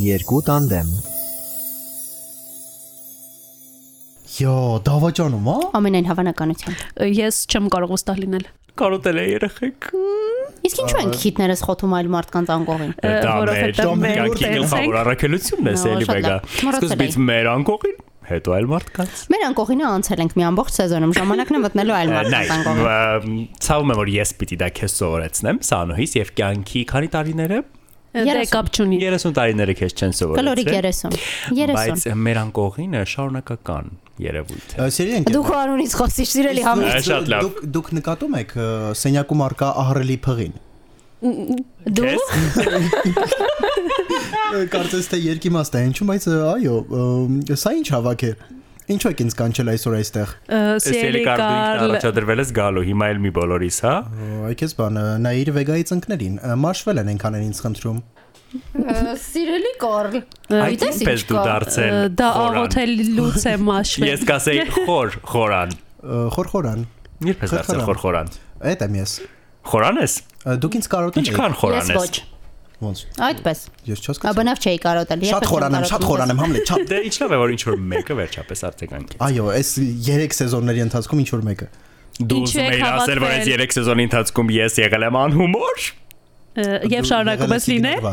Երկու տանդեմ Յո, դավաճանում, հա? Ամենայն հավանականությամբ։ Ես չեմ կարող ուստեղ լինել։ Կարոտել է երեխեք։ Իսկ ինչու ենք քիթներս խոթում այլ մարդկանց անկողին։ որովհետև մեր գլխավոր առաքելությունն է, էլի մեգա։ Սկզբից մեր անկողին, հետո այլ մարդկանց։ Մեր անկողինը անցել ենք մի ամբողջ սեզոնում, ժամանակն է մտնելու այլ մարդկանց անկողին։ ցավում եմ որ ես պիտի դա քեզ սովորեցնեմ, Սանոհիս եւ կյանքի քանի տարիները։ Դե Երեսուն։ կապ չունի։ 30 տարիները քեզ չեն Կլորիկ սովորեցրել։ 30։ 30։ Բայց մեր անկողինը շարունակական երևույթ է։ Սիրելի Դու քո անունից խոսիր, սիրելի համի։ Ա, շատ լավ։ Դուք դուք նկատում եք սենյակում արկա ահռելի փղին։ Դու Կարծես թե երկիմաստ է, ինչու՞ բայց այո, սա ինչ հավաք է։ Ինչու եք ինձ կանչել այսօր այստեղ։ Սիրելի Կարլ, առաջադրվել ես գալու, հիմա էլ մի բոլորիս, հա։ Այքես բան, ը, նայիր վեգայի ծնկներին։ ը, Մարշվել են այնքան են ինձ խնդրում։ սիրելի Կարլ։ ինչպես դու դարձել։ դա աղոթելուց է մաշվել։ Ես կասեի խոր, խորան։ Խորխորան։ Երբ ես դարձել խորխորան։ Այդ եմ ես։ Խորան ես։ Դուք ինձ կարոտել եք։ Ինչքան խորան Ես ես։ ոչ։ Ոնց։ Այդպես։ Ես չհասկացա։ Աբնավ չէի կարոտել։ Շատ խորան եմ, շատ խորան եմ, Համլետ, շատ։ Դե ինչ լավ է որ ինչ որ մեկը վերջապես արձագանքի։ Այո, այս 3 սեզոնների ընթացքում ինչ որ մեկը։ Դու ուզում էիր ասել որ այս հավատվել։ 3 սեզոնի ընթացքում ես եղել եմ անհումոր։ Եվ շարունակում ես լինել։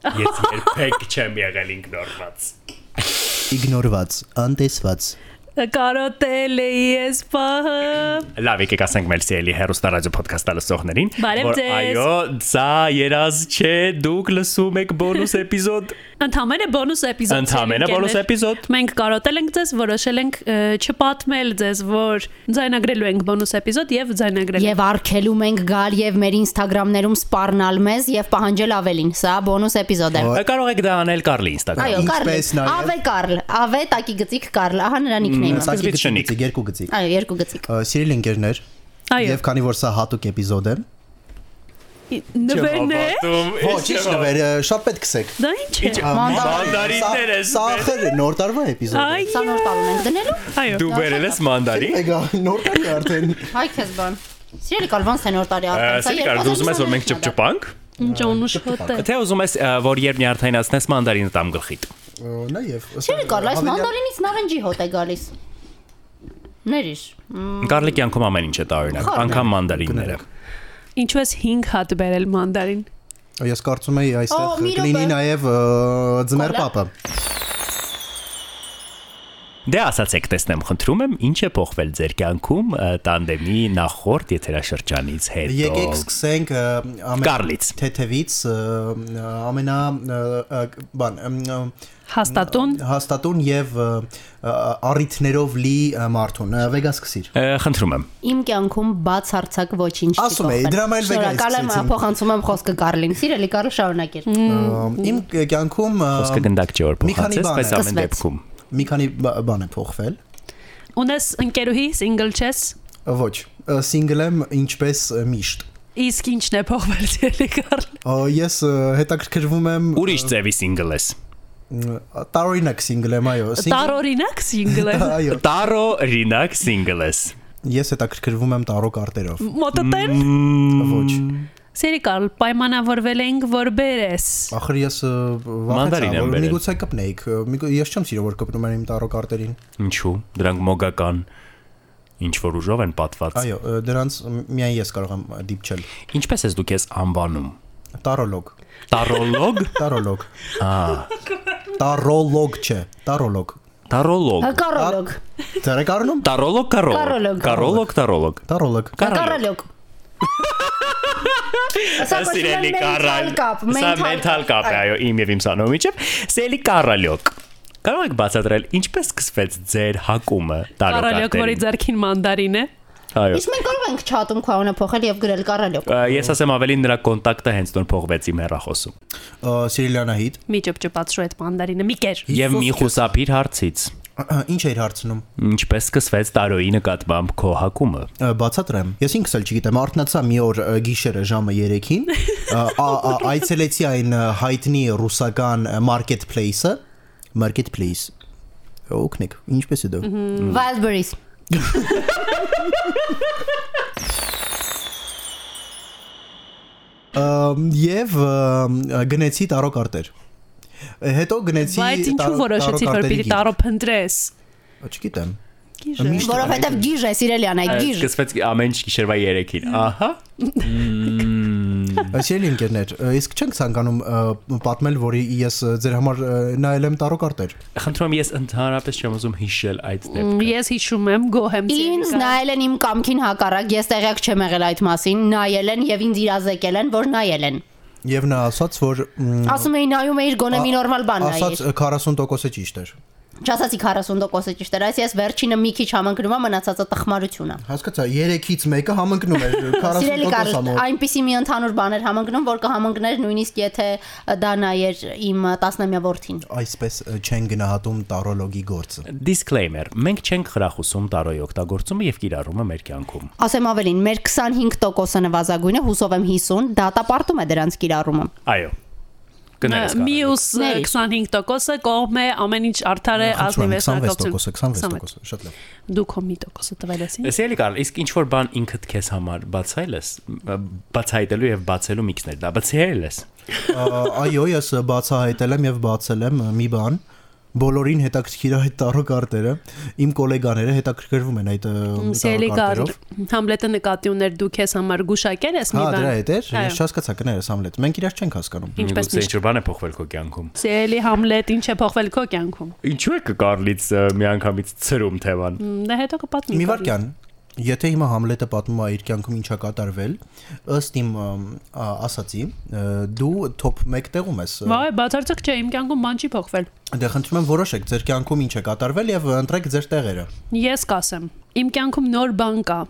Ես երբեք չեմ եղել ինգնորված։ Իգնորված, անտեսված։ Կարոտել էի ես պահը։ Լավ, եկեք ասենք մեր սիրելի հերոստա ռադիո ոդքասթը լսողներին, ձեզ։ այո, սա երազ չէ, դուք լսում եք բոնուս էպիզոդ։ Ընդհանրապես բոնուս էպիզոդ։ Ընդհանրապես բոնուս էպիզոդ։ Մենք կարոտել ենք ձեզ, որոշել ենք չպատմել ձեզ, որ ձայնագրելու ենք բոնուս էպիզոդ եւ ձայնագրել։ Եվ արկելում ենք գալ եւ մեր Instagram-ներում սպառնալ մեզ եւ պահանջել ավելին։ Սա բոնուս էպիզոդ է։ Կարող եք դա անել Կարլի Instagram։ Այո, Կարլ։ Ավե Կարլ, Ավե տակի գծիկ Կարլ, ահա նրա նիկնեյմը։ Սկզբից Գծիկ, երկու գծիկ։ Այո, երկու գծիկ։ Սիրելի ընկերներ, Այո։ եւ քանի որ սա հատուկ էպիզոդ է, Նվերն է։ ոչ, ինչ նվեր, շատ պետք է։ Դա ինչ է։ Մանդարիններ ես։ Սա ախր նոր տարվա էպիզոդ է։ Սա նոր տարում ենք դնելու։ Այո։ Դու վերել ես մանդարին։ Եկա, նոր տարի արդեն։ Հայ քեզ բան։ Սիրելի Կարլ, ոնց է նոր տարի արդեն։ Սա կար դու ուզում ես որ մենք ճպճպանք։ Ինչ անուշոտ է։ Թե ուզում ես որ երբ նյարդայնացնես մանդարինը տամ գլխիդ։ Նաեւ։ Սիրելի Կարլ, այս մանդարինից նարնջի հոտ է գալիս։ Ներիշ։ Կարլի կյանքում ամեն ինչ է տարօրինակ, անգամ մանդարինները։ Ինչու ես 5 հատ բերել մանդարին։ Ես կարծում եի այստեղ կլինի ը, ձմեր պապը։ Դե ասացեք, տեսնեմ, խնդրում եմ, ինչ է փոխվել ձեր կյանքում տանդեմի նախորդ եթերաշրջանից հետո։ Եկեք սկսենք ամեն թեթևից ամենա բան Հաստատուն հաստատուն եւ առիթներով լի մարդուն։ Վեգա սկսիր։ Խնդրում եմ։ Իմ կյանքում բացարձակ ոչինչ չի Ասում էի, դրա էլ վեգա Շնորհակալ եմ, փոխանցում եմ խոսքը Կարլին։ Սիրելի Կարլ, շարունակիր։ Ը, Իմ կյանքում Խոսքը գնդակ չէ որ փոխանցես, բայց ամեն դեպքում։ մի քանի բա- բան է փոխվել։ ունես ընկերուհի single chess Ոչ, սինգլ եմ ինչպես միշտ։ իսկ ինչն է փոխվել ցելի Կարլ։ Ես հետաքրքրվում եմ Ուրիշ ձևի single ես։ տարօրինակ սինգլ եմ, այո, single- Տարօրինակ single է։ Այո, Տարո ռինակ single ես։ ես հետաքրքրվում եմ տարո կարտերով։ Մոտոտեն։ Ոչ։ Ցելի Կարլ, պայմանավորվել ենք որ բերես։ Ախր ես վախեցա, եմ որ միգուցե կպնեիք։ Ես չեմ սիրում որ կպնում են իմ տարո կարտերին։ Ինչու։ Դրանք մոգական ինչ որ ուժով են պատված։ Այո, դրանց միայն ես կարող եմ դիպչել։ Ինչպես ես դու քեզ անվանում։ Տարոլոգ։ Տարոլոգ։ Տարոլոգ։ Ա, Տարոլոգ չէ, տարոլոգ։ տարոլոգ։ Կարոլոգ։ առնում։ Տարոլոգ, կարոլոգ։ Կարոլոգ։ տարոլոգ։ Տարոլոգ։ Կարոլոգ։ Սա Սիրելի Կարալ։ կապ, մենթալ կապ է, այո, իմ եւ իմ սանոյի միջև։ Սիրելի Կարալյոկ։ Կարող եք բացատրել ինչպես սկսվեց ձեր հակումը Կարալյոկ, որի ձեռքին մանդարին է։ Այո։ Իսկ մենք կարող ենք չաթում քո անունը փոխել եւ գրել Կարոլոգ։ Ա, Ես ասեմ ավելին նրա կոնտակտը հենց նոր փողվեց իմ հեռախոսում։ Ը, Սիրիլյանահիտ։ Մի ճպճպացրու այդ մանդարինը, մի կեր։ Եվ մի խուսափիր հարցից։ Ինչ էիր հարցնում։ Ինչպես սկսվեց տարոյի նկատմամբ քո հակումը։ Բացատրեմ։ Ես ինքս էլ չգիտեմ, արթնացա մի օր գիշերը ժամը 3-ին, ը, ա- ա- այցելեցի այն հայտնի ռուսական marketplace-ը, marketplace։ Օգնեք, ինչպես է դա։ Wildberries։ Եվ գնեցի տարո կարտեր։ Հետո գնեցի Բայց ինչու տարո- որոշեցիր որ պիտի տարո փնտրես։ Չգիտեմ։ Որովհետև գիժ է, Սիրելյան, այդ գիժ։ Սկսվեց ամեն ինչ գիշերվա 3-ին։ Ահա։ Այսինքն ը, իսկ չենք ցանկանում պատմել, որի ես ձեր համար նայել եմ տարոկարտեր։ Խնդրում եմ ես ընդհանրապես չեմ ուզում հիշել այդ դեպքը։ Ես հիշում եմ գոհ եմ Ինձ նայել են իմ կամքին հակառակ, ես տեղյակ չեմ եղել այդ մասին, նայել են եւ ինձ իրազեկել են, որ նայել են։ Եվ նա ասաց, որ Ասում էի նայում էիր գոնե մի նորմալ բան ասաց նայիր։ 40%-ը ճիշտ էր։ Չասացի 40%-ը ճիշտ էր, այս ես վերջինը մի քիչ համընկնում եմ, մնացածը տխմարություն է։ Հասկացա, 3-ից մեկը համընկնում էր Սիրելի 40% Կարլ, ամոթ։ այնպիսի մի ընդհանուր բան էր համընկնում, որ կհամընկներ նույնիսկ եթե դա նայեր իմ 10-ամյա որդին։ Այսպես չեն գնահատում տարոլոգի գործը։ Disclaimer. Մենք չենք խրախուսում տարոյի օգտագործումը եւ կիրառումը մեր կյանքում։ Ասեմ ավելին, մեր 25%-ը նվազագույն է, հուսով եմ 50, դատապարտում է դրանց կիրառումը։ Այո։ Գներես կա։ Մյուս Ների։ 25%-ը կողմ է ամեն ինչ արդար է ազնիվ է 26%-ը, 26%-ը, շատ լավ։ Դու քո մի տոկոսը տվել ես ինձ։ Սիրելի Կարլ, իսկ ինչ որ բան ինքդ քեզ համար բացայել ես, բացահայտելու եւ բացելու միքսներ, դա բացահայտել ես։ Այո, ես բացահայտել եմ եւ բացել եմ մի բան բոլորին հետաքրքիր է այդ տարոկարտերը իմ գոլեգաները հետաքրքրվում են այդ տարոկարտերով Համլետը նկատի ուներ դու քեզ համար գուշակել ես մի հա բան։ դրա հետ էր ես չհասկացա կներես համլետ մենք իրար չենք հասկանում Ինչպես ինչ որ բան է փոխվել քո կյանքում։ Սիրելի Համլետ, ինչ է փոխվել քո կյանքում։ Ինչու է Կարլից ը, միանգամից ծրում թեման։ Դա հետո կպատմի։ մի վարքյան եթե հիմա համլետը պատմում է իր կյանքում ինչա կատարվել ըստ իմ ասացի դու top 1 տեղում ես Վայ, բացարձակ չէ, իմ կյանքում բան չի փոխվել։ դե խնդրում եմ որոշեք ձեր կյանքում ինչ է կատարվել եւ ընտրեք ձեր տեղերը Ես կասեմ, իմ կյանքում նոր բան կա,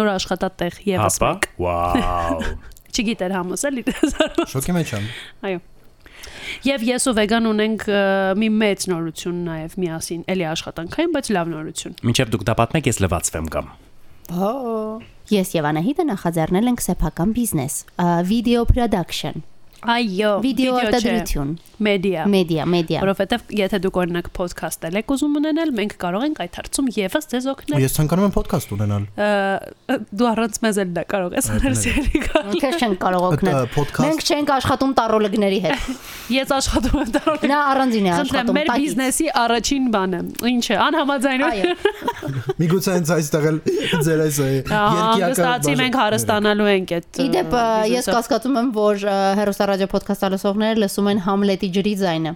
նոր աշխատատեղ եւս մեկ։ Վաու։ Չգիտեր համոս էլի։ շոկի մեջ եմ Այո։ Եվ ես ու վեգան ունենք մի մեծ նորություն նաև միասին, էլի աշխատանքային, բայց լավ նորություն։ Մինչև դուք դա պատմեք, ես լվացվեմ կամ։ Ես եւ Անահիտը նախաձեռնել ենք սեփական բիզնես, video production, Այո, video չէ, արտադրություն, մեդիա։ media, media։ Որովհետև եթե դուք օրինակ podcast-ել եք ուզում ունենալ, մենք կարող ենք այդ հարցում եւս ձեզ օգնել։ ես ցանկանում եմ podcast ունենալ Դու առանց մեզ էլ դա կարող ես անել սերի գալ։ Ինքս չենք կարող օգնել։ Մենք չենք աշխատում տարոլոգների հետ։ Ես աշխատում եմ դառնում։ Նա առանձին է Խնդրեմ, աշխատում։ մեր բիզնեսի առաջին բանը։ Ինչ է, անհամաձայնում։ Այո։ միգուցե հենց այստեղ էլ ձեր այս ը, Հանգստացի մենք հարստանալու ենք այդ։ Իդեպ ես կասկածում եմ, որ ը, ոդքասթը լսողները լսում են Համլետի ջրի ձայնը։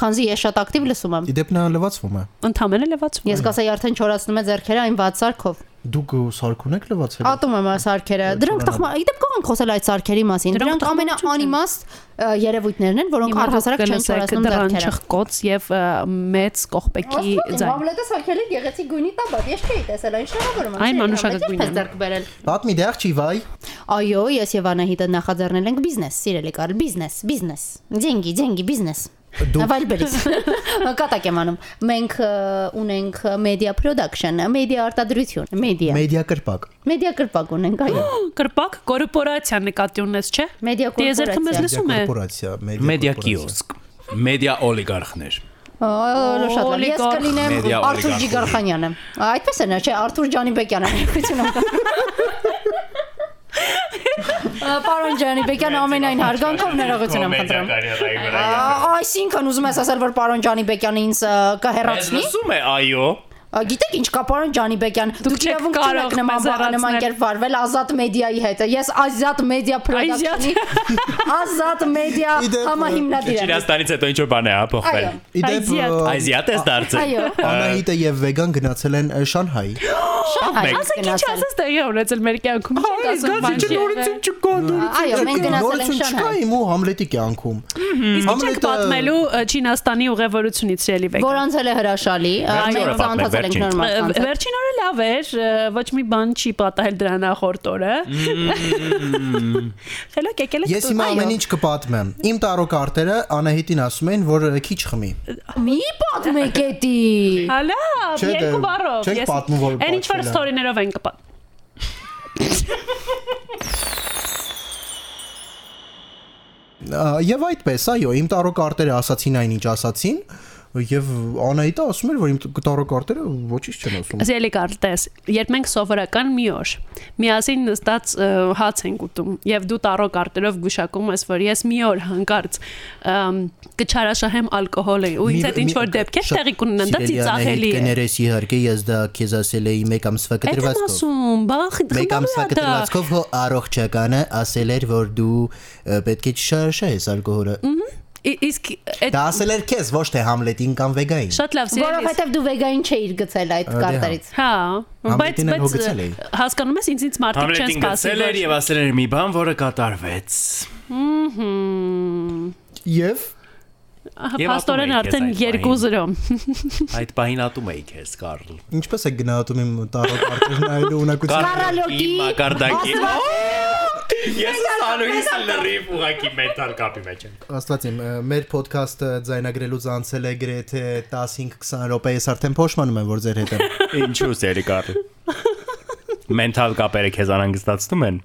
Քանզի ես շատ ակտիվ լսում եմ։ իդեպ նա լվացվում է Ընդամենը լվացվում։ Ես կասեի արդեն չորացնում է ձեռքերը այն ված սարքով։ դուք սարքուն եք լվացել Ատում եմ այս սարքերը։ Դրանք տխմա, իդեպ կարող ենք խոսել այդ սարքերի մասին։ Դրանք Դրանք ամենաանիմաստ ը, երևույթներն են, որոնք առհասարակ չեն չորացնում դրան ձեռքերը։ չխկոց եւ ը, մեծ կողպեքի ձայն։ Համլետը սարքելի գեղեցիկ գույնի տաբատ, ես չէի տեսել այն շնորհավորում եմ։ Այն Սիրելի մանուշակագույն Համլետ, է։ Ես ձեռք բերել։ պատմի դեղ չի վայ Այո, ես եւ Անահիտը նախաձեռնել ենք բիզնես, սիրելի Կարլ, բիզնես, բիզնես։ Деньги, деньги, բիզնես։ Դուք- Վայլբերից։ Կատակ եմ անում։ Մենք ունենք media production, media արտադրություն, media։ մեդիա կրպակ Media կրպակ ունենք, այո։ Կրպակ կորպորացիա նկատի ունես, չէ։ Տիեզերքը մեզ կորպորացիա։ լսում է։ կորպորացիա Մեդիա կիոսկ։ Մեդիա օլիգարխներ։ շատ լավ։ Ես կլինեմ Արթուր Ջիգարխանյանը։ Այդպես է, նա, չէ, Արթուր Ջանիբեկյանը։ Ներողություն Պարոն Ջանիբեկյան ամենայն հարգանքով ներողություն եմ խնդրում։ Այսինքն ուզում ես ասել, որ պարոն Ջանիբեկյանը ինձ ը, կհեռացնի։ Լսում է, այո։ Գիտեք ինչ կա պարոն Ջանիբեկյան, դուք իրավունք չունեք նման նման կերպ վարվել Ազատ մեդիայի հետ։ Ես Ազատ մեդիա production-ի Ազատ մեդիա Իդեպ, համահիմնադիր եմ։ Չիրաստանից հետո ինչ որ բան է հա փոխվել։ Այո։ իդեպ Ազիատ ես դարձել։ Այո։ Անահիտը եւ վեգան գնացել են Շանհայ Շահայ Ասեք ինչ ասես տեղի ունեցել մեր կյանքում։ Ինչ ասում բան չի չկա Այո, մենք գնացել ենք չկա Շանհայ։ իմ ու Համլետի կյանքում Իսկ ինչ եք պատմելու Չինաստանի ուղևորությունից Շելի վեգ։ Որ անցել է հրաշալի, մենք անցել ենք նորմալ անցել։ Վերջին օրը լավ էր, ոչ մի բան չի պատահել դրա նախորդ օրը։ Խելոք եկել եք։ Ես հիմա ամեն ինչ կպատմեմ։ Իմ տարոկարտերը Անահիտին ասում են, որ քիչ խմի։ Մի պատմեք էտի։ Հալա, դե, երկու բառով։ ես- պատմում, որ Այն ինչ որ ստորիներով են կպատ։ Եվ այդպես, այո, իմ տարոկարտերը ասացին այնինչ ասացին, եւ Անահիտը ասում էր որ իմ տարակարտերը ոչինչ չեն ասում Զելի կարտես, երբ մենք սովորական մի օր միասին նստած հաց ենք ուտում եւ դու տարո կարտերով գուշակում ես որ ես մի օր հանկարծ կչարաշահեմ ալկոհոլը ու ինձ հետ ինչ որ դեպք է տեղի կունենան դա ծիծաղելի է Կներես իհարկե ես դա քեզ ասել էի մեկ ամսվա Այդ կտրվածքով ասում, բախ Մեկ ամսվա կտրվածքով հո առողջականը ասել էր որ դու պետք է չշարժես ալկոհոլը Իսկ այդ Դա ասել էր քեզ ոչ թե Համլետին կամ Վեգային շատ լավ զելի Որովհետև դու վեգային չէիր գցել այդ Ադե, հա։ կարտերից։ Հա, բայց Համլետին բայց հասկանում ես ինձ ինձ մարդիկ չեն Համլետին սպասի գցել էր եւ ասել էր մի բան, որը կատարվեց։ Հմ Եվ Պաստորեն արդեն այդ 2-0 Այդ բանին ատում էի քեզ, Կարլ։ ինչպես է գնահատում իմ տարակարտերն այլու ունակությունը Կարալյոկի Իմ մակարդակի։ Ես սանուհիս լրիվ ուղակի մենտալ կապի մեջ եմ։ Աստված իմ մեր ոդքասթը ձայնագրելուց անցել է գրեթե 15-20 րոպե ես արդեն փոշմանում եմ որ ձեր հետ եմ Ինչու՞ սերի Կարլ։ Մենտալ կապերը քեզ անհանգստացնում են։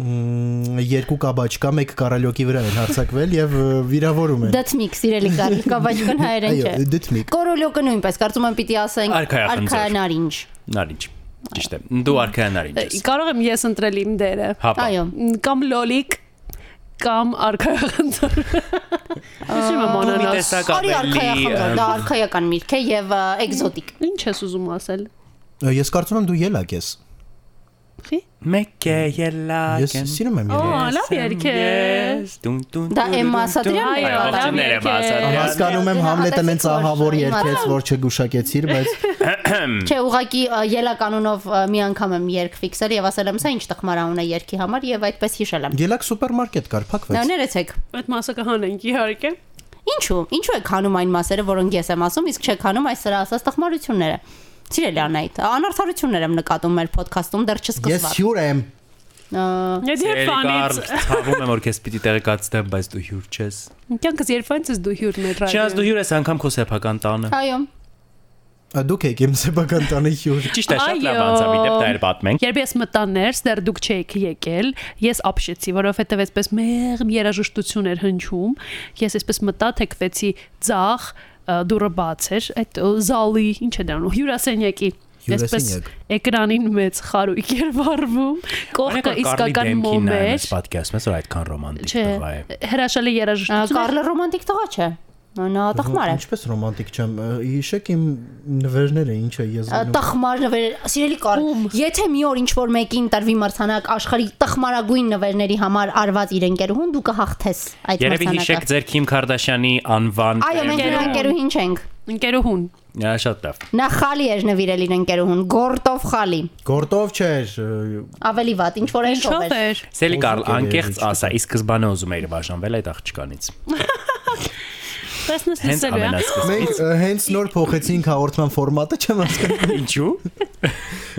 Մմ, երկու կաբաչ կա մեկ կարալյոկի վրա են հարցակվել եւ վիրավորում են Դթմիկ, սիրելի Կարլ, կավաճկան հայերեն այո չէ։ դիթմիկ Կորոլյոկը նույնպես, կարծում եմ պիտի ասենք Արքայախնձոր։ արքայանարինջ։ Նարինջ։ Ճիշտ է։ Դու արքայանարինջ ես։ Կարող եմ ես ընտրել իմ դերը Այո։ կամ լոլիկ կամ արքայախնդր մոնանոս տեսակ Արի արքայախնդր, դա արքայական միրգ է եւ էկզոտիկ։ Ինչ ես ուզում ասել ես կարծում եմ դու ելակ ես Խի մեկ է ելակ ես սիրում եմ Օ, ելակ լավ երգ է Դուն դուն Դա Էմմա Ասատրյանն է ասած։ հասկանում եմ Համլետը նենց ահավոր երկեց որ չգուշակեցիր բայց Չէ, ուղղակի ելականունով մի անգամ եմ երգ ֆիքսել եւ ասել եմ, սա ինչ տխմարահուն է երգի համար եւ այդպես հիշել եմ։ ելակ սուպերմարկետ կար փակվեց ներեցեք։ Այդ մասը կհանենք իհարկե Ինչու։ Ինչու եք հանում այն մասերը, որոնք ես եմ ասում, իսկ չեք հանում այս սրա ասած տխմարությունները։ Սիրելի Անայդ, անարդարություններ եմ նկատում մեր ոդքասթում դեռ ես չսկսված։ հյուր եմ Ա, Այդ երբ Կարլ, ֆանից ցավում եմ որ քեզ պիտի տեղեկացնեմ, բայց դու հյուր չես։ Կյանքս երբ ֆանից ես դու հյուրն է Չնայած դու ռադիո հյուր ես անգամ քո սեփական տանը։ Այո։ Ա, դուք եք իմ սեփական տանի հյուր Ճիշտ է, շատ լավ անցավ, իդեպ դա էլ պատմենք։ Երբ ես մտա ներս, դեռ դուք չէիք եկել, ես ապշեցի, որովհետև այսպես մեղմ երաժշտություն էր հնչում։ Ես այսպես մտա, թեքվեցի ձախ, դուրը բաց էր, այդ զալի, ինչ է դառնում, հյուրասենյակի Այսպես էկրանին մեծ խարույկ էր վառվում, կողքը իսկական մոմ էր։ Պատկերացնում ես որ այդքան ռոմանտիկ տղա է։ հրաշալի երաժշտություն։ Կարլը ռոմանտիկ տղա չէ։ Նա տխմար է։ Ինչպես ռոմանտիկ չեմ հիշեք իմ նվերները ինչ է զգնում Տխմար նվեր, սիրելի Ում։ եթե մի օր ինչ որ մեկին տրվի մրցանակ աշխարհի տխմարագույն նվերների համար արված իր ընկերուհուն, դու կհաղթես այդ Երևի հիշեք մրցանակը։ ձեր Քիմ Քարդաշյանի անվան Այո, մենք ընկերուհին չենք։ Ընկերուհուն։ Ա, շատ լավ։ Նա խալի էր նվիրել իր ընկերուհուն, գորտով խալի։ Գորտով չէր Ավելի վատ, ինչ որ այնքով էր։ էր։ Սելի Կարլ, էր, անկեղծ ասա, իսկ սկզբանե ուզում էիր բաժանվել այդ աղջկանից։ Տեսնես Հենց լսելու է։ մենք հենց նոր փոխեցինք հաղորդման ֆորմատը չեմ հասկանում Ինչու։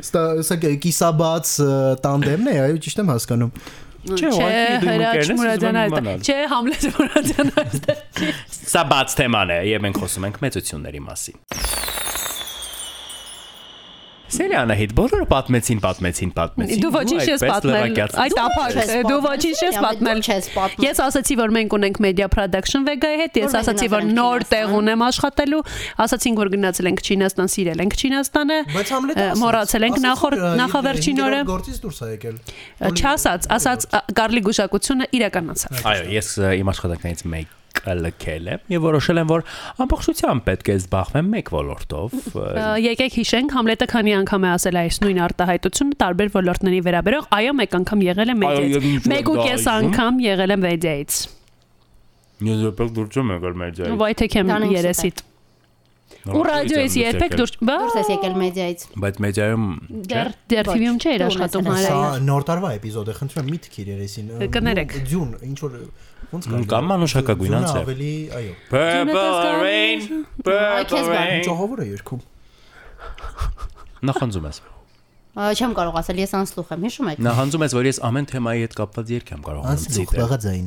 Ստա սա կիսաբաց տանդեմն է այո ճիշտ եմ հասկանում Չէ, հրաչ Մուրադյանը ուզում եմ այդ։ իմանալ։ Չէ, Համլետ Մուրադյանը այդ։ Սա բաց թեման է, եւ մենք խոսում ենք մեծությունների մասին։ Սերիանահիտ բոլորը պատմեցին, պատմեցին, պատմեցին։ Դու ոչինչ ես պատմել։ Այդ ապակ, դու ոչինչ Չես պատմել։ Ես ասացի, որ մենք ունենք media production Vega-ի հետ, ես ասացի, որ նոր տեղ ունեմ աշխատելու, ասացինք, որ գնացել ենք Չինաստան, սիրել ենք Չինաստանը, մոռացել ենք նախորդ նախավերջին օրը։ Գործից դուրս է եկել Չասած, ասած Կարլի գուշակությունը իրականացավ։ Այո, ես իմ աշխատանքներից մեկ լքել եմ եւ որոշել եմ, որ ամբողջությամբ պետք է զբաղվեմ մեկ ոլորտով։ Եկեք հիշենք, Համլետը քանի անգամ է ասել այս նույն արտահայտությունը տարբեր ոլորտների վերաբերող, այո, մեկ անգամ եղել ինչ մեդիայից։ Մեկ ու կես այժմ։ անգամ եղել եմ մեդիայից։ Ես դեպք դուրս եմ եկել մեջայից։ Վայթեք եմ Տանենք երեսիդ։ Ու ռադիոից երբեք դուրս, բա Դուրս ես եկել մեդիայից։ Բայց մեջայում դեռ դեռ TV-ում չէր աշխատում ունես Սա նոր տարվա էպիզոդ է, խնդրում եմ մի թքիր երեսին։ Կներեք։ Ձյուն, ինչ որ ոնց Մ, կամ մանուշակագույն ձյունը անձրև։ Ավելի, այո։ Purple rain, purple rain։ Ճողովը երկում։ Նախանձում ես։ Չեմ կարող ասել, ես անսլուխ եմ, հիշում եք։ Նախանձում ես, որ ես ամեն թեմայի հետ կապված երգ եմ կարող Անցլուխ բաղաձային։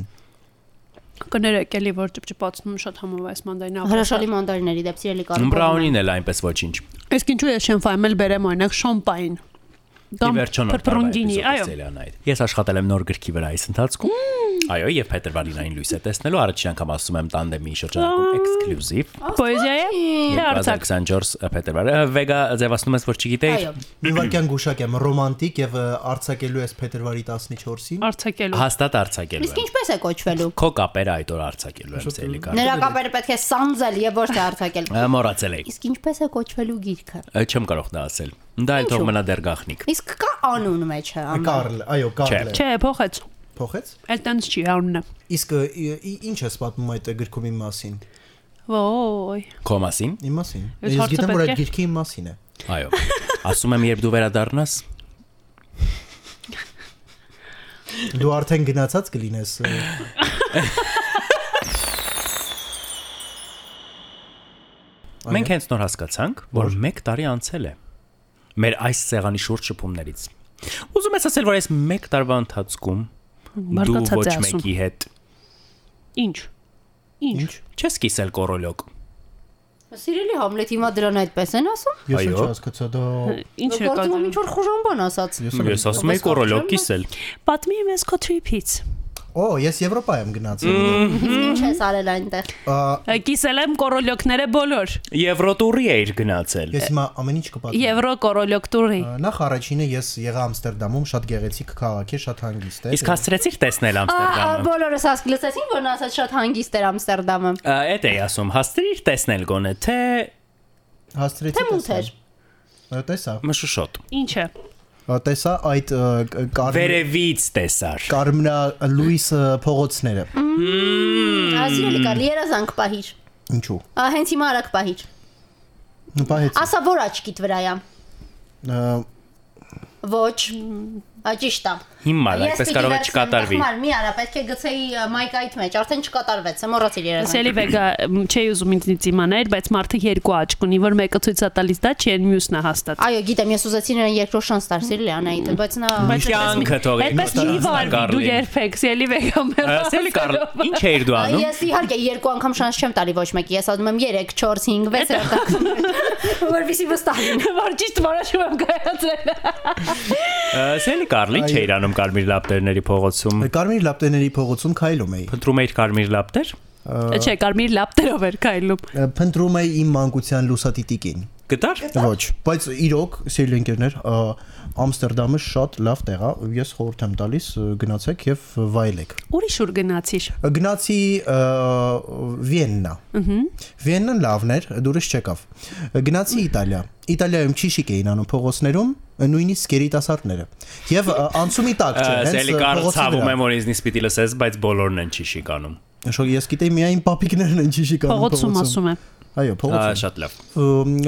Կներեք էլի որ ճպճպացնում շատ համով այս մանդային Հրաշալի մանդարիների դեպ սիրելի կարող։ Բրաունին էլ այնպես ոչինչ։ Իսկ ինչու ես չեմ ֆայմել բերեմ օրինակ նոր տարվա փրփրունգինի, այո։ Ես աշխատել եմ նոր գրքի վրա այս ընթացքում։ Այո, եւ Փետրվարինային լույս է տեսնելու առաջին անգամ ասում եմ տանդեմի շրջանակում էքսկլյուզիվ։ Պոեզիա է։ Թե արցակ։ 2024 փետրվար։ Վեգա ձևացնում ես որ չգիտեի։ Այո։ Մի վարքյան գուշակեմ ռոմանտիկ եւ արցակելու ես փետրվարի 14-ին։ Արցակելու։ Հաստատ արցակելու Իսկ եմ։ ինչպես է կոչվելու։ Քո կապերը այդ օր արցակելու եմ ցելի կար։ Նրա կապերը պետք է սանձել եւ ոչ թե արձակել։ Մոռացել էի։ Իսկ ինչպես է կոչվելու գիրքը։ Չեմ կարող դա ասել։ Դա էլ թող մնա դեռ գախնիկ։ Իսկ կա անուն մեջը ամեն։ Կարլ, այո, Կարլ Չէ, փոխեց։ Փոխեց։ Էլ տենց չի անունը։ Իսկ ինչ է պատմում այդ գրքումի մասին։ Ոյ։ Քո մասին։ Իմ մասին։ Ես գիտեմ որ այդ գրքի իմ մասին է։ Այո։ Ասում եմ երբ դու վերադառնաս, Դու արդեն գնացած կլինես։ մենք հենց նոր հասկացանք, որ 1 տարի անցել է մեր այս սեղանի շուրջ շփումներից։ Ուզում ես ասել, որ այս 1 տարվա ընթացքում դու Բարկացած ոչ է ասում։ մեկի հետ Ինչ։ Ինչ։ Ինչ։ չես կիսել կորոլյոկ։ Սիրելի Համլետ հիմա դրան այդպես են ասում։ Ես Այո։ ինչ հասկացա դա։ Ինչ է կատարում։ ինչ որ խուժան բան ասած։ Ես ասում եմ կորոլյոկ կիսել։ Պատմի մեզ քո trip-ից։ Օ, ես Եվրոպա եմ գնացել։ ինչ ես արել այնտեղ։ Կիսել եմ կորոլյոկները բոլոր։ Եվրոտուրի էիր գնացել։ Ես հիմա ամեն ինչ կպատմեմ։ Եվրո կորոլյոկ տուրի։ Նախ առաջինը ես եղա Ամստերդամում, շատ գեղեցիկ քաղաք է, շատ հանգիստ է։ Իսկ հասցրեցիր տեսնել Ահա Ամստերդամը։ բոլորս հասկ լսեցին, որ նա ասաց շատ հանգիստ էր Ամստերդամը։ Էդ էի ասում, հասցրիր տեսնել գոնե, թե հասցրեցի Թե մութ էր։ Ա, Տեսա։ մշուշոտ։ Ինչ է։ Տեսա այդ ը, կ- կարմիր Վերևից տեսար։ կարմրա լույս ը, փողոցները։ Ասիրելի կարելի երազանք պահիր։ Ինչու։ Ա, Հենց հիմա արագ պահիր։ Պահեց։ Ասա որ աչքիդ վրա է։ Ոչ։ Ա ճիշտ է։ Հիմա Ես այդպես կարող է չկատարվի։ Խմար, մի արա, պետք է գցեի ա, մայկայիդ մեջ, արդեն չկատարվեց, եմ մոռացիր երազանք։ Սելի վեգա չի ուզում ինձնից իմանալ, բայց մարդը երկու աչք ունի, որ մեկը ցույց է տալիս դա չի, այն մյուսն է հաստատ։ Այո, գիտեմ, ես ուզեցի նրան երկրորդ շանս տալ, սիրելի Անահիտը, բայց նա Կյանքը թողի։ Այդպես չի վարվի դու երբեք, սելի վեգա մեր։ Սելի Կարլ, ինչ էիր դու անում։ Ես իհարկե երկու անգամ շանս չեմ տալի ոչ մեկի, ես ասում եմ 3, 4, 5, 6 երթակում։ Որովհետեւ վստահ լինեմ։ Որ ճիշտ որոշում եմ կայացրել։ Սելի Կարլ, ինչ էիր անում Կարմիր լապտերների փողոցում։ Կարմիր լապտերների փողոցում քայլում էի։ Փնտրում էիր Կարմիր լապտեր։ Չէ, կարմիր լապտերով էր քայլում։ Փնտրում էի իմ մանկության լուսատիտիկին։ Գտար։ Ոչ, բայց իրոք, սիրելի ընկերներ, ը, Ամստերդամը շատ լավ տեղ է։ Ես խորհուրդ եմ տալիս գնացեք եւ վայելեք։ Ուրիշ ուր գնացիր։ Գնացի Վիեննա։ Ահա։ Վիեննան լավն էր, դուրս չեկավ։ Գնացի Իտալիա։ Իտալիայում ճիշիկ էին անում փողոցներում, նույնիսկ երիտասարդները։ Եվ ը, անցումի տակ չէ, հենց վրա։ եմ որ ինձնից պիտի լսես, բայց բոլորն են չի շիկանում։ Շո ես գիտեի միայն պապիկներն են ճիշիկ անում Փողոցում ասում եմ։ Այո, փողոցում։ Շատ լավ։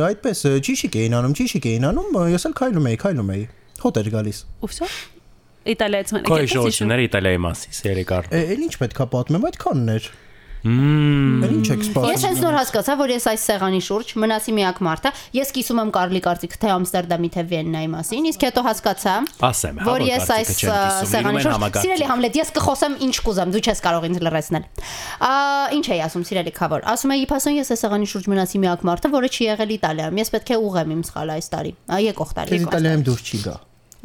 Այդպես ճիշիկ էին անում, ճիշիկ էին անում, ես էլ քայլում էի, քայլում էի։ Հոտ էր գալիս։ Ուսո։ Իտալիայից մենակ։ Քո հիշողությունները Իտալիայի մասի, Սելի Կարլ։ Է, Էլ ինչ պետքա պատմեմ, այդքանն էր։ Մմ։ ինչ եք Ես սպասում։ հենց նոր հասկացա, որ ես այս սեղանի շուրջ մնացի միակ մարդը։ Ես կիսում եմ Կարլի կարծիք թե Ամստերդամի թե Վիեննայի մասին, իսկ հետո հասկացա, հա, որ ես այս կարծիքը սեղանի շուրջ Սիրելի Համլետ, ես կխոսեմ ինչ կուզեմ, դու չես կարող ինձ լրացնել։ Ա ինչ էի ասում, սիրելի Խավոր։ Ասում էի, փասոն ես այս սեղանի շուրջ մնացի միակ մարդը, որը չի եղել Իտալիայում։ Ես պետք է ուղեմ իմ սխալը այս տարի։ Ա եկող տարի։ Ես Իտալիայում դուրս չի գա։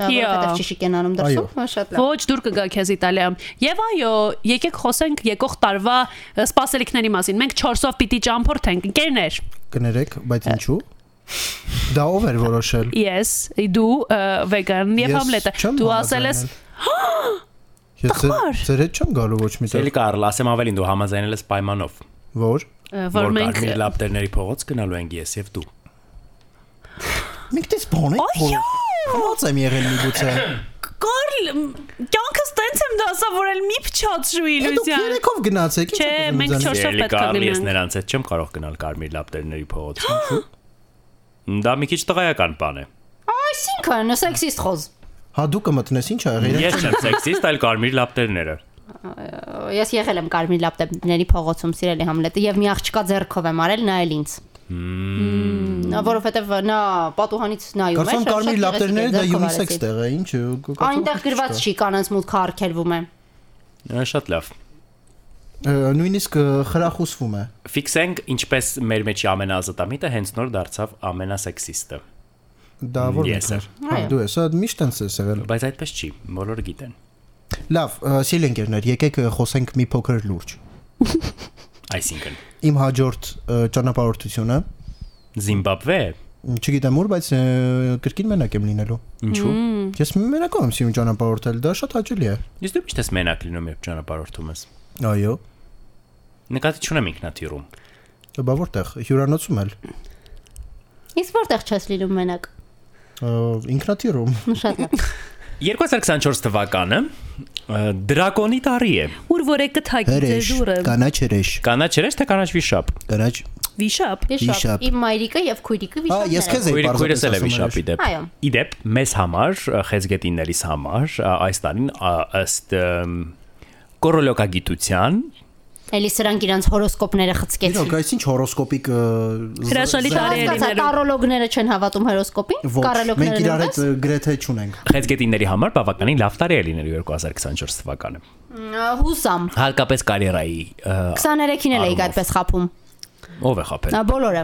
Որովհետև ճիշիկ են անում դրսում։ Շատ լավ։ Ոչ դուր կգա քեզ Իտալիայում։ Եվ այո, եկեք խոսենք եկող տարվա սպասելիքների մասին։ Մենք 4-ով պիտի ճամփորդենք, ընկերներ։ Կներեք, բայց ինչու։ Դա ով էր որոշել։ Ես, դու, վեգան եւ Համլետը։ Դու ասել ես Ես ձեր հետ չեմ գալու ոչ մի տեղ։ Կարլ, ասեմ ավելին դու համաձայնել ես պայմանով, Որ։ որ մենք Կարմիր լապտերների փողոց գնալու ենք ես եւ դու։ Մենք դες բան եք։ Այո։ Ո՞նց եմ եղել միգուցե։ Կարլ, կյանքս տենց եմ դասա, որ էլ մի փչացրուի Դուք Լուզիան։ երեքով գնացեք։ ինչ Չէ, մենք ինձանից։ չորս- Չորսով Սելի պետք է Կարլ, ես գնանք։ նրանց հետ չեմ կարող գնալ Կարմիր լապտերների փողոց։ Ինչու՞։ Դա մի քիչ տղայական բան է։ Այսինքն, սեքսիստ խոզ։ Հա դու կմտնես ինչ ա եղել։ Ես չեմ սեքսիստ, այլ Կարմիր լապտերները։ Ես եղել եմ Կարմիր լապտոպների փողոցում սիրելի Համլետը եւ մի աղջկա ձեռքով եմ արել նա էլ ինձ։ Նա որովհետեւ նա պատուհանից նայում էր։ Կարծում շատ կարմիր լապտերները դա unisex տեղ է, ինչ։ կարծում Այնտեղ եմ գրված չի կանանց մուտքը արգելվում է։ Շատ լավ։ Նույնիսկ խրախուսվում է։ Ֆիքսենք ինչպես մեր մեջի ամենազտամիտը հենց նոր դարձավ ամենասեքսիստը։ Դա որ Ես Հա Այո։ դու ես, դա միշտ տենց ես եղել։ Բայց այդպես չի, բոլորը գիտեն։ Լավ, սիրելի ընկերներ, եկեք խոսենք մի փոքր լուրջ։ Այսինքն Իմ հաջորդ ճանապարհորդությունը, Զիմբաբվե չգիտեմ ուր, բայց կրկին մենակ եմ լինելու։ ինչու։ Ես մենակ եմ սիրում ճանապարհորդել, դա շատ հաճելի է։ Իսկ դու միշտ ես մենակ լինում երբ ճանապարհորդում ես։ Այո։ Նկատի չունեմ ինքնաթիռում։ Բա որտեղ հյուրանոցում էլ Իսկ որտեղ չես լինում մենակ։ ինքնաթիռում։ Շատ լավ։ 2024 թվականը դրակոնի տարի է։ Ուր որ է կթակի ձեր Հրեշ, դուրը։ կանաչ հրեշ, Կանաչ երես թե կանաչ վիշապ։ կանաչ։ Վիշապ։ Վիշապ։ Վիշապ։ Իմ մայրիկը եւ քույրիկը Ա, ես վիշապներ քեզ են։ էի Քույրը քույրս էլ է պարզապես վիշապի դեպ։ Այո։ Իդեպ մեզ համար ը, խեցգետիններիս համար այս տարին ըստ ըմ, կորոլոգագիտության Էլի սրանք իրանց հորոսկոպները խցկեցին։ Իրոք, այս ինչ հորոսկոպիկ Հրաշալի զ- տարի է Հասկացա, լինելու։ տարոլոգները չեն հավատում հորոսկոպին, Ոչ, մենք կարոլոգները իրար հետ գրեթե չունենք։ խեցգետինների համար բավականին լավ տարի է լինելու 2024 թվականը։ Հուսամ։ Հատկապես կարիերայի ը, 23-ին էլ էի այդպես խափում։ ով է խապել։ Ա, Բոլորը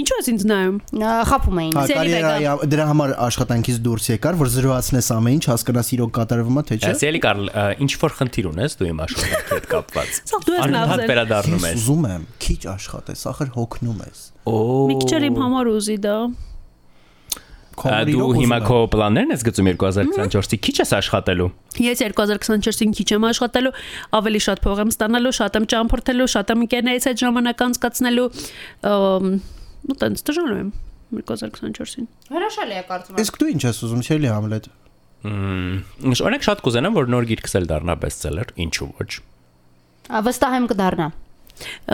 Ինչու ես ինձ նայում։ Ա, խափում էին։ կարիերայի ա- դրա համար աշխատանքից դուրս եկար, որ զրոացնես ամեն ինչ, հասկանաս իրոք կատարվում է թե չէ։ Ասելի Կարլ, ինչ որ խնդիր ունես դու իմ աշխատանքի հետ կապված։ Սա դու ես Անընդհատ լավ։ վերադառնում Ես ես։ ուզում եմ քիչ աշխատես, ախր հոգնում ես։ Օ։ Մի քիչ էլ իմ համար ուզի դա։ Ա, Դու հիմա քո պլաններն ես գծում 2024-ի քիչ ես աշխատելու։ Ես 2024-ին քիչ եմ աշխատելու, ավելի շատ փող եմ ստանալու, շատ եմ ճամփորդելու, շատ եմ ընկերներից հետ ժամանակ անցկացնելու։ Ու տենց դժվար եմ 2024-ին։ Հրաշալի է կարծում եմ։ Իսկ դու ինչ ես ուզում, Շելի Համլետ։ Մմ, Օրինակ շատ կուզենամ որ նոր գիրքս էլ դառնա բեսթսելեր, ինչու ոչ։ Վստահ եմ կդառնա։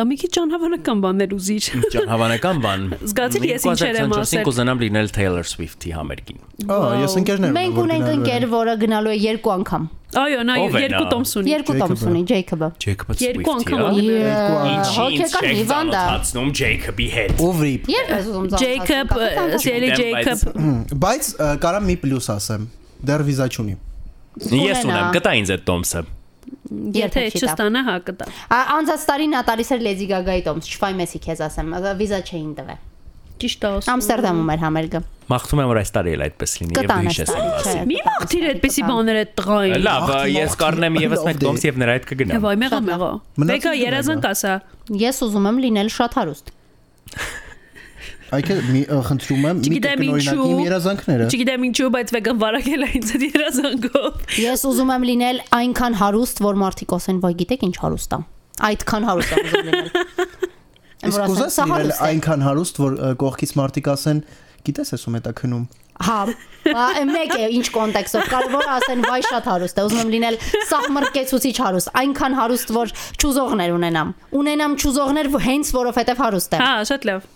Մի քիչ անհավանական բաներ ուզիչ։ Ջան հավանական բան։ Զգացի՞ր ես ինչեր եմ 2024-ին ասել։ կուզենամ լինել Taylor Swift-ի համերգին։ Ա, ես ընկերներ Մենք ունենք ընկեր, որը գնալու է երկու անգամ։ Այո, նա Ով երկու տոմս ունի։ Երկու տոմս ունի Ջեյքոբը։ Jacob Երկու անգամ Swift-ի։ ունի։ Հոգեկան հիվանդ է։ Հացնում Jacob-ի հետ։ Ուվրիպ։ Երբ ես ուզում ծանոթացնել։ Ջեյքոբ, բայց- Ջեյքոբ։ Բայց կարամ մի պլյուս ասեմ։ Դեռ վիզա չունի։ Ես ունեմ, կտա ինձ այդ տոմսը։ Եթե չստանա, հա կտա։ Անցած տարի նա տալիս էր Լեդի Գագայի տոմս, չֆայմեսի քեզ ասեմ, վիզա չէին տվել։ Ճիշտ է ասում։ Ամստերդամում էր համերգը։ Մաղթում եմ որ այս տարի էլ այդպես լինի եւ դու հիշես իմ մասին։ Մի մաղթիր այդպեսի բաներ այդ տղային։ Լավ, ես կառնեմ եւս մեկ տոմս եւ նրա հետ կգնամ։ Եվ այ մեղա մեղա։ դու երազանք ասա։ Ես ուզում եմ լինել շատ հարուստ։ Այք մի խնդրում եմ մի կրկնօրինակի երազանքները։ Չգիտեմ ինչու, բայց վեգան վարակել է ինձ այդ երազանքով։ Ես ուզում եմ լինել այնքան հարուստ, որ մարդիկ ասեն, «Վայ, գիտեք ինչ հարուստ է»։ Այդքան հարուստ եմ ուզում լինել։ Իսկ ուզես «Սա լինել հարուստ է»։ այնքան հարուստ, որ կողքից մարդիկ ասեն, գիտես ես ում է դա քնում։ Հա, մեկ է ինչ կոնտեքստով կարող է ասեն վայ շատ հարուստ է, ուզում եմ լինել սահմռկեցուցիչ հարուստ, այնքան հարուստ, որ ճուզողներ ունենամ։ Ունենամ ճուզողներ հենց որովհետև հարուստ եմ։ Հա, շատ լավ։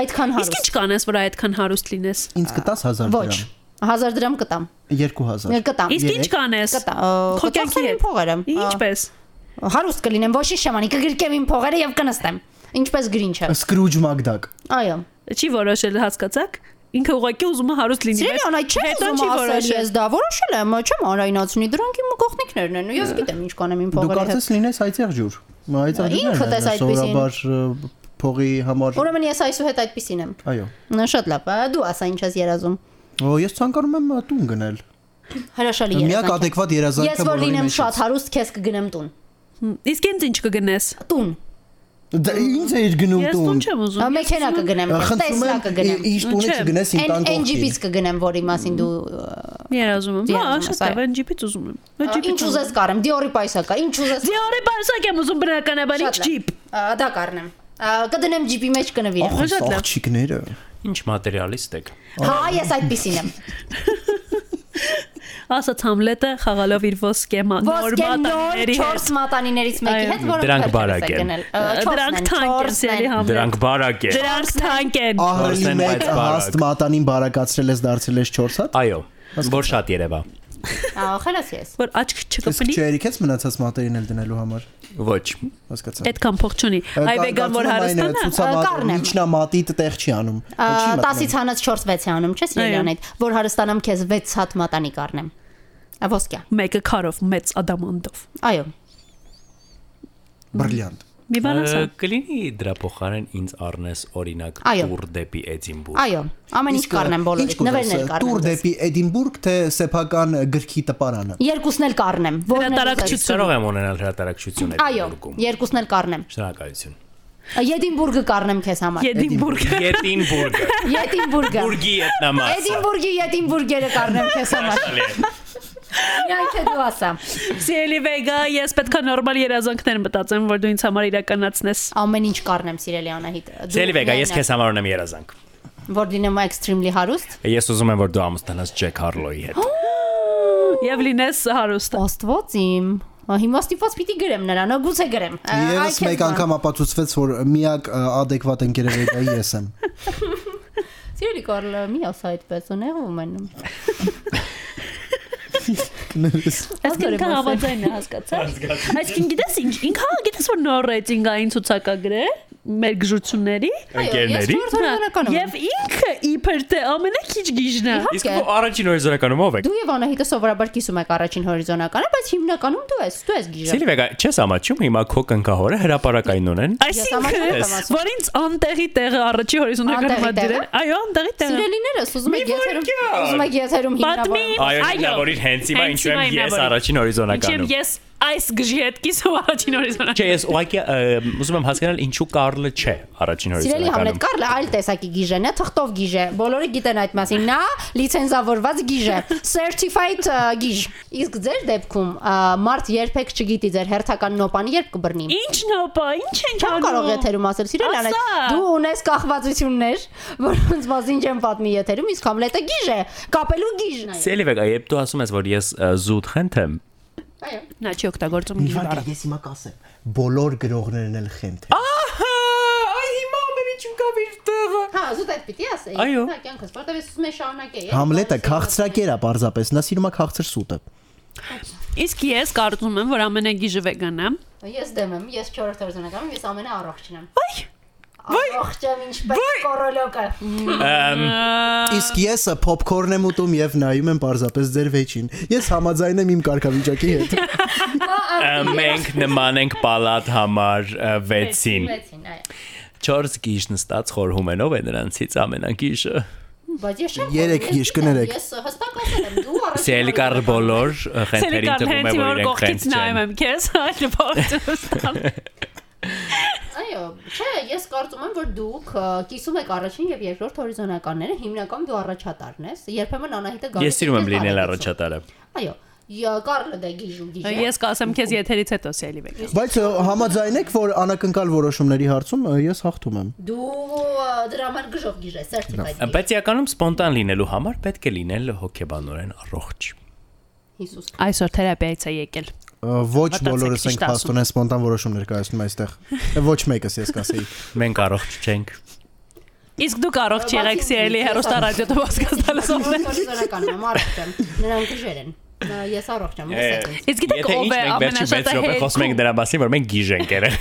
Այդքան Իսկ հարուստ։ ինչ կանես, որ այդքան հարուստ լինես։ Ինձ կտաս 1000 Ոչ։ դրամ։ 1000 դրամ կտամ։ 2000։ Կտամ։ Իսկ ինչ կանես։ Կտա։ Քո կյանքի հետ։ փողերը։ Ինչպես։ Հարուստ կլինեմ, ոչ շամանի, կգրկեմ իմ փողերը եւ կնստեմ։ Ինչպես գրինչը։ Սկրուջ Մակդակ։ Այո։ Չի որոշել, հասկացաք։ Ինքը ուղղակի ուզում է հարուստ լինի։ Սիրելի անայ չեմ ուզում ասել, ես դա որոշել եմ, չեմ անայնացնի, դրանք իմ գողնիկներն են։ Ես գիտեմ ինչ կանեմ իմ Դու փողերը հետ։ կարծես լինես այծեղ ջուր։ Այծեղ Ինքդ ես այդպիսին։ Սովորաբար փողի համար Ուրեմն ես այսուհետ այդպեսին եմ։ այո։ Նա շատ լավ, դու ասա ինչ ես երազում։ Ո ես ցանկանում եմ տուն գնել։ Հրաշալի Միակ երազանք։ է։ adekvat երազանքը Ես որ լինեմ շատ հարուստ, քեզ կգնեմ տուն։ Իսկ ինձ ինչ կգնես։ Տուն։ Դա ինձ է գնում Ես տուն։ տուն չեմ ուզում։ Մեքենա կգնեմ, Տեսլա եմ կգնեմ։ իշ տունը չգնես իմ տան NGP-ից կողքին։ կգնեմ, որի մասին դու Երազում եմ։ Հա, շատ այո։ NGP-ից ուզում եմ։ ինչ ուզես կարեմ, Dior-ի պայսա կա, ինչ ուզես։ Դիորի բարսակ եմ ուզում բնականաբար ինչ ջիպ։ Ա, Դա կարնեմ։ Ա, Կդնեմ ջիպի մեջ կնվիրեմ։ Ախ, Շատ լավ։ աղջիկները։ Ինչ մատերիալիստ եք։ Հա, ես այդպեսին եմ։ Ասաց Համլետը խաղալով իր ոսկե նոր մատանիների 4 հետ։ մատանիներից մեկի հետ, որը Դրանք բարակ են։ Դրանք թանկ են, սիրելի Համլետ։ Դրանք բարակ են։ Դրանք թանկ են։ Որսեն, մեկ հաստ մատանին բարակացրել ես դարձել ես 4 հատ։ Այո, որ շատ երևա։ Ա, Խելաս ես։ Որ աչք Իսկ չկպնի։ չերիքեց մնացած մատերին էլ դնելու համար։ Ոչ։ Հասկացա։ Այդքան փող չունի։ Այ վեգան որ հարստանա։ Կառնեմ։ Միջնամատի տեղ չի անում։ Ա, 10-ից հանած 4-6 է անում, Այո։ Սիրելյան այդ, որ հարստանամ քեզ 6 հատ մատանի կառնեմ։ Ա ոսկյա։ Մեկը քարով մեծ ադամանդով։ Այո։ Բրիլյանտ։ Մի բան ասա։ Կլինի դրա փոխարեն ինձ առնես օրինակ Այո։ տուր դեպի Էդինբուրգ։ Այո, ամեն ինչ կառնեմ բոլորից, նվերներ Տուր կառնեմ։ ձեզ։ դեպի Էդինբուրգ թե սեփական գրքի տպարանը։ Երկուսն էլ կառնեմ։ որն էլ Հրատարակչություն։ Կարող եմ ունենալ հրատարակություն Այո, Էդինբուրգում։ երկուսն էլ կառնեմ։ Շնորհակալություն։ Եդինբուրգը կառնեմ քեզ համար։ Եդինբուրգ։ Էդինբուրգը։ Եդինբուրգը։ Բուրգի ետնամասը։ Էդինբուրգի Եդինբուրգերը կառնեմ քեզ համար։ Միայն թե դու ասա։ Սիրելի Վեգա, ես պետքա նորմալ երազանքներ մտածեմ, որ դու ինձ համար իրականացնես։ Ամեն ինչ կառնեմ, սիրելի Անահիտ։ Սելի վեգա, ես քեզ համար ունեմ երազանք։ որ դինեմ extremely հարուստ։ Ես ուզում եմ որ դու ամուսնանաս Ջեք Հարլոյի հետ։ Եվ լինես հարուստ։ Աստված իմ։ Հիմա ստիպված պիտի գրեմ նրան, ո գուցե գրեմ։ քեզ մեկ անգամ ապացուցվեց, որ միակ adekvat ընկերեվեգայի ես եմ։ Սիրելի Կարլը, մի ասա այդպես, ու նեղվում եմ։ Այսինքն ասեմ։ հավաձայն է հասկացա։ Այսինքն գիտես ինչ, ինքը գիտես որ նոր ռեյտինգային ցուցակագր է մեր գժությունների Ընկերների։ Ես եւ ինքը իբր թե ամենակիչ գիժն է։ Իսկ դու առաջին հորիզոնականում ով եք։ Դու եւ Անահիտը սովորաբար կիսում եք առաջին հորիզոնականը, բայց հիմնականում դու ես, դու ես գիժը։ Սելի վեգա, չես ամաչում հիմա քո կնկահորը հրաապարակային ունեն։ Այսինքն եմ որ ինձ անտեղի տեղը առաջի հորիզոնականը Անտեղի մտել։ Այո, անտեղի տեղը։ Սիրելիներս, ուզում եք եթերում, ուզում եք եթերում Պատմի։ հիմնավոր։ Այո, Այո։ հիմնավորիր հենց հիմա Հենց ինչու եմ ես առաջին հորիզոնականում։ ես այս գժի հետ կիսով առաջին հորիզոնականը։ Չէ, ես ուղղակի ուզում եմ հասկանալ ինչու Կարլը չէ առաջին Սիրելի Համլետ, Կարլը այլ տեսակի գիժ է, նա թղթով գիժ է։ Բոլորը գիտեն այդ մասին։ Նա լիցենզավորված գիժ է, certified գիժ։ Իսկ ձեր դեպքում մարդ երբեք չգիտի ձեր հերթական նոպանը երբ կբռնի։ Ինչ նոպա, ինչ ենք Չեմ կարող անում։ եթերում ասել, սիրելի Անետ, դու ունես կախվածություններ, որոնց մասին չեմ պատմի եթերում, իսկ Համլետը գիժ է, կապելու գիժն է։ Սելի վեգա, երբ դու ասում ես որ ես զուտ խենթ եմ, Այո։ Նա չի օգտագործում Իվան ես հիմա կասեմ։ Բոլոր գրողներն էլ խենթ։ Ահա, այ հիմա ամեն ինչ ուկավ իր տեղը։ Հա, զուտ այդ պիտի ասեի։ Այո։ Հա, կյանքս, որտեվ ես ուզում եմ շարունակեի։ Համլետը քաղցրակեր է պարզապես, նա սիրում է քաղցր սուտը։ Իսկ ես կարծում եմ, որ ամենագիժը վեգան է։ Ես դեմ եմ, ես 4 հորիզոնականում եմ, ես ամենաառողջն եմ։ Այ Առողջ եմ ինչպես կորոլոկը։ Իսկ ես փոփքորն եմ ուտում եւ նայում եմ պարզապես ձեր վեճին։ Ես համաձայն եմ իմ կարգավիճակի հետ։ մենք նման ենք պալատ համար 6-ին։ Վեցին, այո։ 4 գիժ նստած խորհում են ով է նրանցից ամենագիժը։ Բայց ես չեմ։ Երեք խորհում, ես գիժ կներեք։ Ես հստակ ասել եմ, դու առաջին։ Սելի կար հորիզոնականում բոլոր խենթերին Սելիկան թվում է հենց որ որ իրենք կողքից խենթ նայում չեն։ եմ քեզ, այլ փոխություն։ Այո, չէ, ես կարծում եմ, որ դուք կիսում եք առաջին եւ երկրորդ հորիզոնականները, հիմնական դու առաջատարն ես։ Երբեմն Անահիտը գալիս։ Ես սիրում եմ է լինել առաջատարը։ Այո, յա Կարլը դա գիժու գիժ։ Ես կասեմ քեզ եթերից հետո սելի վեգա։ Բայց ը, համաձայն եք, որ անակնկալ որոշումների հարցում ես հաղթում եմ։ Դու դրա համար գժող գիժ ես, certified։ Բայց իրականում սպոնտան լինելու համար պետք է լինել հոգեբանորեն առողջ։ Հիսուս։ Այսօր թերապիայից է եկել։ Ոչ բոլորս ենք փաստորեն սպոնտան որոշումներ կայացնում այստեղ։ Ոչ մեկս ես կասեի։ Մենք առողջ չենք։ Իսկ դուք առողջ եղեք սիրելի հերոստա ռադիո դասկաստալը սովորել։ Հորիզոնական եմ, առողջ եմ։ Նրանք գժեր են։ Ես առողջ եմ, ինձ։ Իսկ գիտեք ով է մենք վերջի 6 ամենաշատը րոպե խոսում ենք հետ։ դրա մասին, որ մենք գիժ ենք եղել։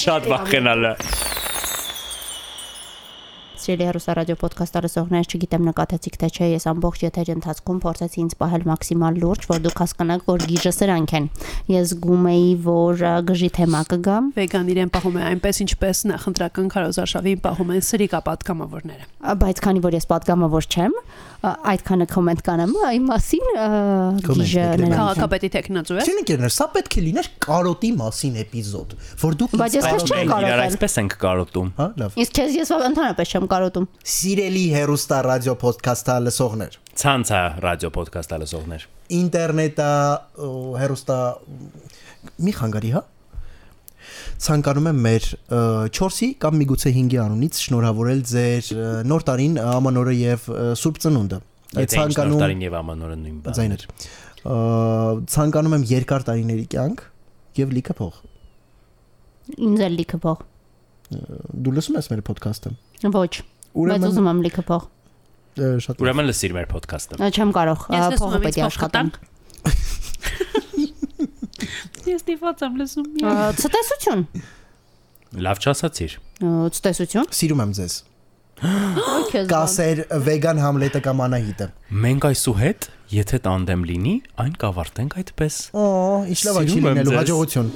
Շատ վախենալը։ Սիրելի հեռուստարադիո ոդքասթ արսողներ, չգիտեմ նկատեցիք թե չէ, ես ամբողջ եթերի ընթացքում փորձեցի ինձ պահել մաքսիմալ լուրջ, որ դուք հասկանաք, որ գիժը սրանք են։ Ես զգում էի, որ գժի թեմա կգա։ Վեգան իրեն պահում է այնպես, ինչպես նախնդրական քարոզարշավին պահում են սրիկա պատգամավորները։ Բայց քանի որ ես պատգամավոր չեմ, այդքանը կոմենտ կանեմ այն մասին, նրանք են։ Քաղաքապետի տեխնացու է։ եկերներ, սա պետք է լիներ կարոտի մասին էպիզոդ, որ դուք Բայց ես քեզ չեմ կարոտել։ այսպես ենք կարոտում։ Հա, լավ։ Իսկ քեզ ես ընդհանրապես չեմ կարոտում։ Սիրելի հերոստա ռադիո ոդքասթը լսողներ։ Ցանցա ռադիո ոդքասթ լսողներ։ ինտերնետա հերոստա մի խանգարի հա ցանկանում եմ մեր 4-ի կամ միգուցե 5-ի անունից շնորհավորել ձեր նոր տարին ամանորը եւ Սուրբ Ծնունդը Եթե ինչ նոր ցանկանում տարին եւ ամանորը նույն բան։ ձայներ ցանկանում եմ երկար տարիների կյանք եւ լիքը փող Ինձ էլ լիքը փող։ դու լսում ես մեր ոդքասթը Ոչ։ ուրեմն ուզում եմ լիքը փող։ շատ Ուրեմն լսիր մեր ոդքասթը։ Չեմ կարող, փողը եմ պետք է աշխատեմ։ Ես դիված եմ լսում։ Ցտեսություն։ Լավ չասացիր։ Ցտեսություն։ սիրում եմ ձեզ կասեր վեգան համլետը կամ անահիտը Մենք այսուհետ, եթե տանդեմ լինի, այն կավարտենք այդպես։ օ ինչ լավ է չի Սիրում եմ լինելու ձեզ։ հաջողություն